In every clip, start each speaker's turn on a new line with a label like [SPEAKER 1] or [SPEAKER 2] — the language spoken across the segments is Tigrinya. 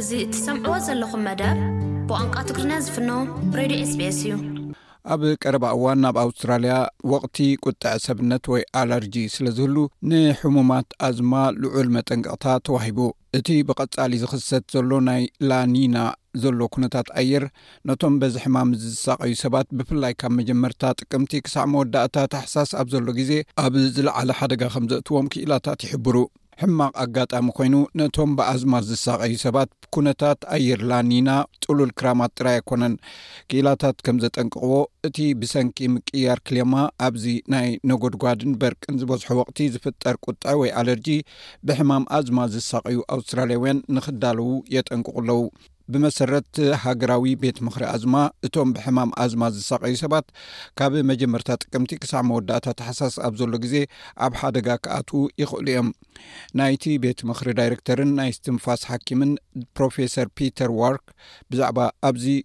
[SPEAKER 1] እዚ እትሰምዕዎ ዘለኹም መደብ ብቋንቋ ትግርኛ ዝፍኖ ሬድዮ ኤስቤስ እዩ።
[SPEAKER 2] ኣብ ቀረባ እዋን ናብ ኣውስትራልያ ወቕቲ ቁጥዐ ሰብነት ወይ ኣለርጂ ስለ ዝህሉ ንሕሙማት ኣዝማ ልዑል መጠንቀቕታ ተዋሂቡ እቲ ብቐጻሊ ዝኽሰት ዘሎ ናይ ላኒና ዘሎ ኩነታት ኣየር ነቶም በዚ ሕማም እዚ ዝሳቐዩ ሰባት ብፍላይ ካብ መጀመርታ ጥቅምቲ ክሳዕ መወዳእታ ታሕሳስ ኣብ ዘሎ ግዜ ኣብ ዝለዓለ ሓደጋ ከም ዘእትዎም ክኢላታት ይሕብሩ። ሕማቕ ኣጋጣሚ ኮይኑ ነቶም ብኣዝማት ዝሳቐዩ ሰባት ኩነታት ኣየር ላኒና ጥሉል ክራማት ጥራይ ኣይኮነን። ክኢላታት ከም ዘጠንቅቕዎ እቲ ብሰንኪ ምቅይያር ክሌማ ኣብዚ ናይ ነጎድጓድን በርቅን ዝበዝሖ ወቕቲ ዝፍጠር ቁጠዐ ወይ ኣለርጂ ብሕማም ኣዝማ ዝሳቐዩ ኣውስትራልያውያን ንኽዳለዉ የጠንቅቑ ኣለዉ። ብመሰረት ሃገራዊ ቤት ምኽሪ ኣዝማ እቶም ብሕማም ኣዝማ ዝሳቐዩ ሰባት ካብ መጀመርታ ጥቅምቲ ክሳዕ መወዳእታ ተሓሳስ ኣብ ዘሎ ግዜ ኣብ ሓደጋ ክኣትዉ ይኽእሉ እዮም። ናይቲ ቤት ምኽሪ ዳይረክተርን ናይ ስትንፋስ ሓኪምን ፕሮፌሰር ፒተር ዋርክ ብዛዕባ ኣብዚ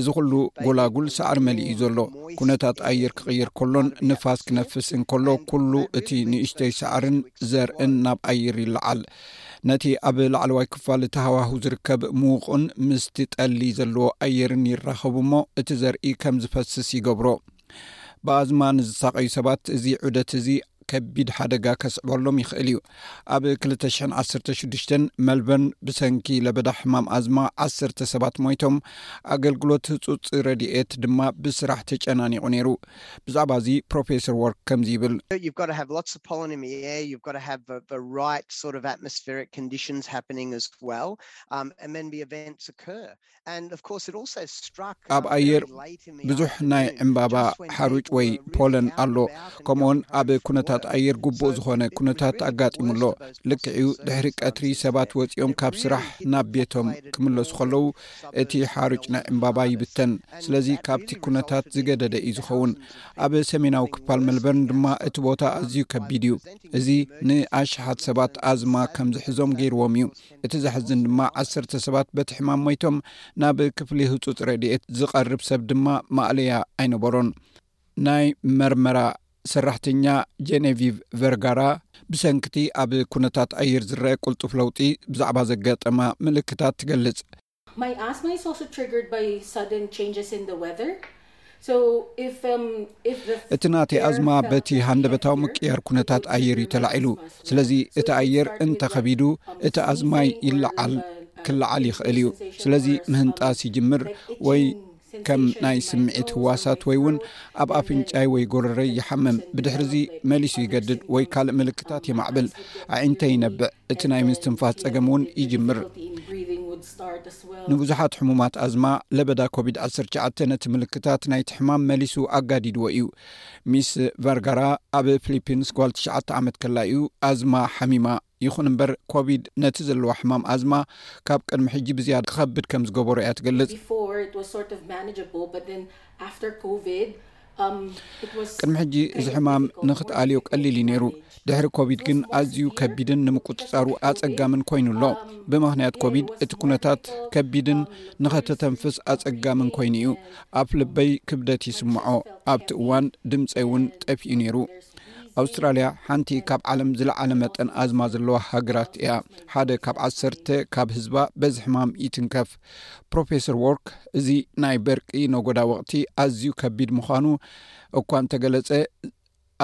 [SPEAKER 2] እዚ ኩሉ ጎላጉል ሳዕሪ መሊእዩ ዘሎ ኩነታት ኣየር ክቕይር ከሎን ንፋስ ክነፍስ እንከሎ ኩሉ እቲ ንእሽተይ ሳዕርን ዘርእን ናብ ኣየር ይለዓል ነቲ ኣብ ላዕለዋይ ክፋል እቲ ሃዋህ ዝርከብ ምዉቕን ምስቲ ጠሊ ዘለዎ ኣየርን ይራኸቡ እሞ እቲ ዘርኢ ከም ዝፈስስ ይገብሮ ብኣዝማ ንዝሳቀዩ ሰባት እዚ ዑደት እዚ ከቢድ ሓደጋ ከስዕበሎም ይኽእል እዩ ኣብ 216 መልበርን ብሰንኪ ለበዳ ሕማም ኣዝማ ዓሰርተ ሰባት ሞይቶም ኣገልግሎት ህፁፅ ረድኤት ድማ ብስራሕ ተጨናኒቑ ነይሩ ብዛዕባ እዚ ፕሮፌሰር ወርክ ከምዚ ይብል ኣብ ኣየር ብዙሕ ናይ ዕምባባ ሓሩጭ ወይ ፖለን ኣሎ ከምኡውን ኣብ ኩነታት ኣየር ግቡእ ዝኾነ ኩነታት ኣጋጢሙ ኣሎ ልክዕዩ ድሕሪ ቀትሪ ሰባት ወፂኦም ካብ ስራሕ ናብ ቤቶም ክምለሱ ከለዉ እቲ ሓሩጭ ናይ ዕምባባ ይብተን ስለዚ ካብቲ ኩነታት ዝገደደ እዩ ዝኸውን ኣብ ሰሜናዊ ክፋል መልበርን ድማ እቲ ቦታ ኣዝዩ ከቢድ እዩ እዚ ንኣሽሓት ሰባት ኣዝማ ከምዝሕዞም ገይርዎም እዩ እቲ ዘሕዝን ድማ ዓሰርተ ሰባት በቲ ሕማም ሞይቶም ናብ ክፍሊ ህፁፅ ረድኤት ዝቐርብ ሰብ ድማ ማእለያ ኣይነበሮን ናይ መርመራ ሰራሕተኛ ጀነቪቭ ቨርጋራ ብሰንኪቲ ኣብ ኩነታት ኣየር ዝረአ ቅልጡፍ ለውጢ ብዛዕባ ዘጋጠማ ምልክታት ትገልፅ
[SPEAKER 3] My asthma is also triggered by sudden changes in the weather.
[SPEAKER 2] እቲ ናተይ ኣዝማ በቲ ሃንደበታዊ ምቅያር ኩነታት ኣየር እዩ ተላዒሉ ስለዚ እቲ ኣየር እንተከቢዱ እቲ ኣዝማይ ይለዓል ክለዓል ይኽእል እዩ ስለዚ ምህንጣስ ይጅምር ወይ ከም ናይ ስምዒት ህዋሳት ወይ እውን ኣብ ኣፍንጫይ ወይ ጎረረይ ይሓምም ብድሕሪ እዚ መሊሱ ይገድድ ወይ ካልእ ምልክታት የማዕብል ኣዒንተ ይነብዕ እቲ ናይ ምስትንፋስ ፀገም እውን ይጅምር ንብዙሓት ሕሙማት ኣዝማ ለበዳ ኮቪድ 1ሸ ነቲ ምልክታት ናይቲ ሕማም መሊሱ ኣጋዲድዎ እዩ ሚስ ቫርጋራ ኣብ ፊሊፒንስ ጓል ትሽዓተ ዓመት ከላ እዩ ኣዝማ ሓሚማ ይኹን እምበር ኮቪድ ነቲ ዘለዋ ሕማም ኣዝማ ካብ ቅድሚ ሕጂ ብዝያዳ ክኸብድ ከም ዝገበሮ እያ ትገልጽ። ቅድሚ ሕጂ እዚ ሕማም ንኽትኣልዮ ቀሊል እዩ ነይሩ፣ ድሕሪ ኮቪድ ግን ኣዝዩ ከቢድን ንምቁጽጻሩ ኣጸጋምን ኮይኑ ኣሎ። ብምኽንያት ኮቪድ እቲ ኩነታት ከቢድን ንኸተተንፍስ ኣጸጋምን ኮይኑ እዩ። ኣፍልበይ ክብደት ይስምዖ፣ ኣብቲ እዋን ድምጸይ እውን ጠፊኡ ነይሩ። ኣውስትራልያ ሓንቲ ካብ ዓለም ዝለዓለ መጠን ኣዝማ ዘለዋ ሃገራት እያ ሓደ ካብ ዓሰርተ ካብ ህዝባ በዚ ሕማም ይትንከፍ ፕሮፌሰር ዎርክ እዚ ናይ በርቂ ነጎዳ ወቅቲ ኣዝዩ ከቢድ ምዃኑ እኳ እንተገለጸ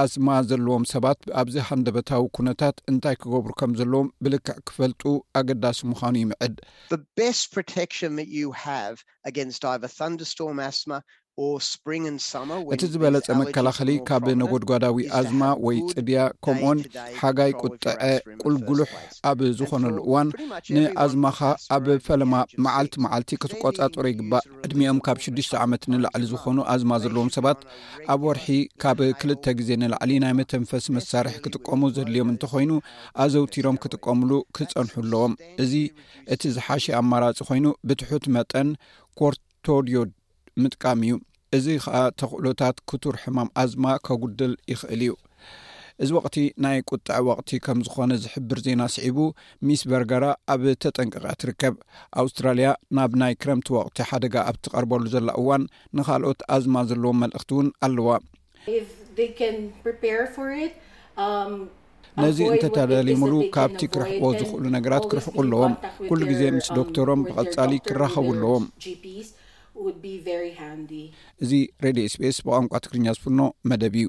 [SPEAKER 2] ኣዝማ ዘለዎም ሰባት ኣብዚ ሃንደበታዊ ኩነታት እንታይ ክገብሩ ከም ዘለዎም ብልክዕ ክፈልጡ ኣገዳሲ ምዃኑ ይምዕድ እቲ ዝበለጸ መከላኸሊ ካብ ነጎድጓዳዊ ኣዝማ ወይ ጽድያ ከምኡውን ሓጋይ ቁጥዐ ቁልጉሉሕ ኣብ ዝኾነሉ እዋን ንኣዝማኻ ኣብ ፈለማ መዓልቲ መዓልቲ ክትቆጻጸሮ ይግባእ። ዕድሚኦም ካብ ሽዱሽተ ዓመት ንላዕሊ ዝኾኑ ኣዝማ ዘለዎም ሰባት ኣብ ወርሒ ካብ ክልተ ግዜ ንላዕሊ ናይ መተንፈሲ መሳርሒ ክጥቀሙ ዘድልዮም እንተኾይኑ ኣዘውቲሮም ክጥቀምሉ ክጸንሑ ኣለዎም። እዚ እቲ ዝሓሸ ኣማራጺ ኮይኑ ብትሑት መጠን ኮርቶዲዮድ ምጥቃም እዩ። እዚ ኸኣ ተኽእሎታት ክቱር ሕማም ኣዝማ ከጉድል ይኽእል እዩ። እዚ ወቕቲ ናይ ቁጠዐ ወቕቲ ከም ዝኾነ ዝሕብር ዜና ስዒቡ ሚስ በርገራ ኣብ ተጠንቀቂያ ትርከብ። ኣውስትራልያ ናብ ናይ ክረምቲ ወቕቲ ሓደጋ ኣብ ትቐርበሉ ዘላ እዋን ንኻልኦት ኣዝማ ዘለዎም መልእኽቲ እውን ኣለዋ። ነዚ እንተተደሊሙሉ ካብቲ ክርሕቁ ዝኽእሉ ነገራት ክርሕቁ ኣለዎም ኩሉ ግዜ ምስ ዶክተሮም ብቐፃሊ ክራኸቡ ኣለዎም እዚ ሬድዮ ስፔስ ብቋንቋ ትግርኛ ዝፍኖ መደብ እዩ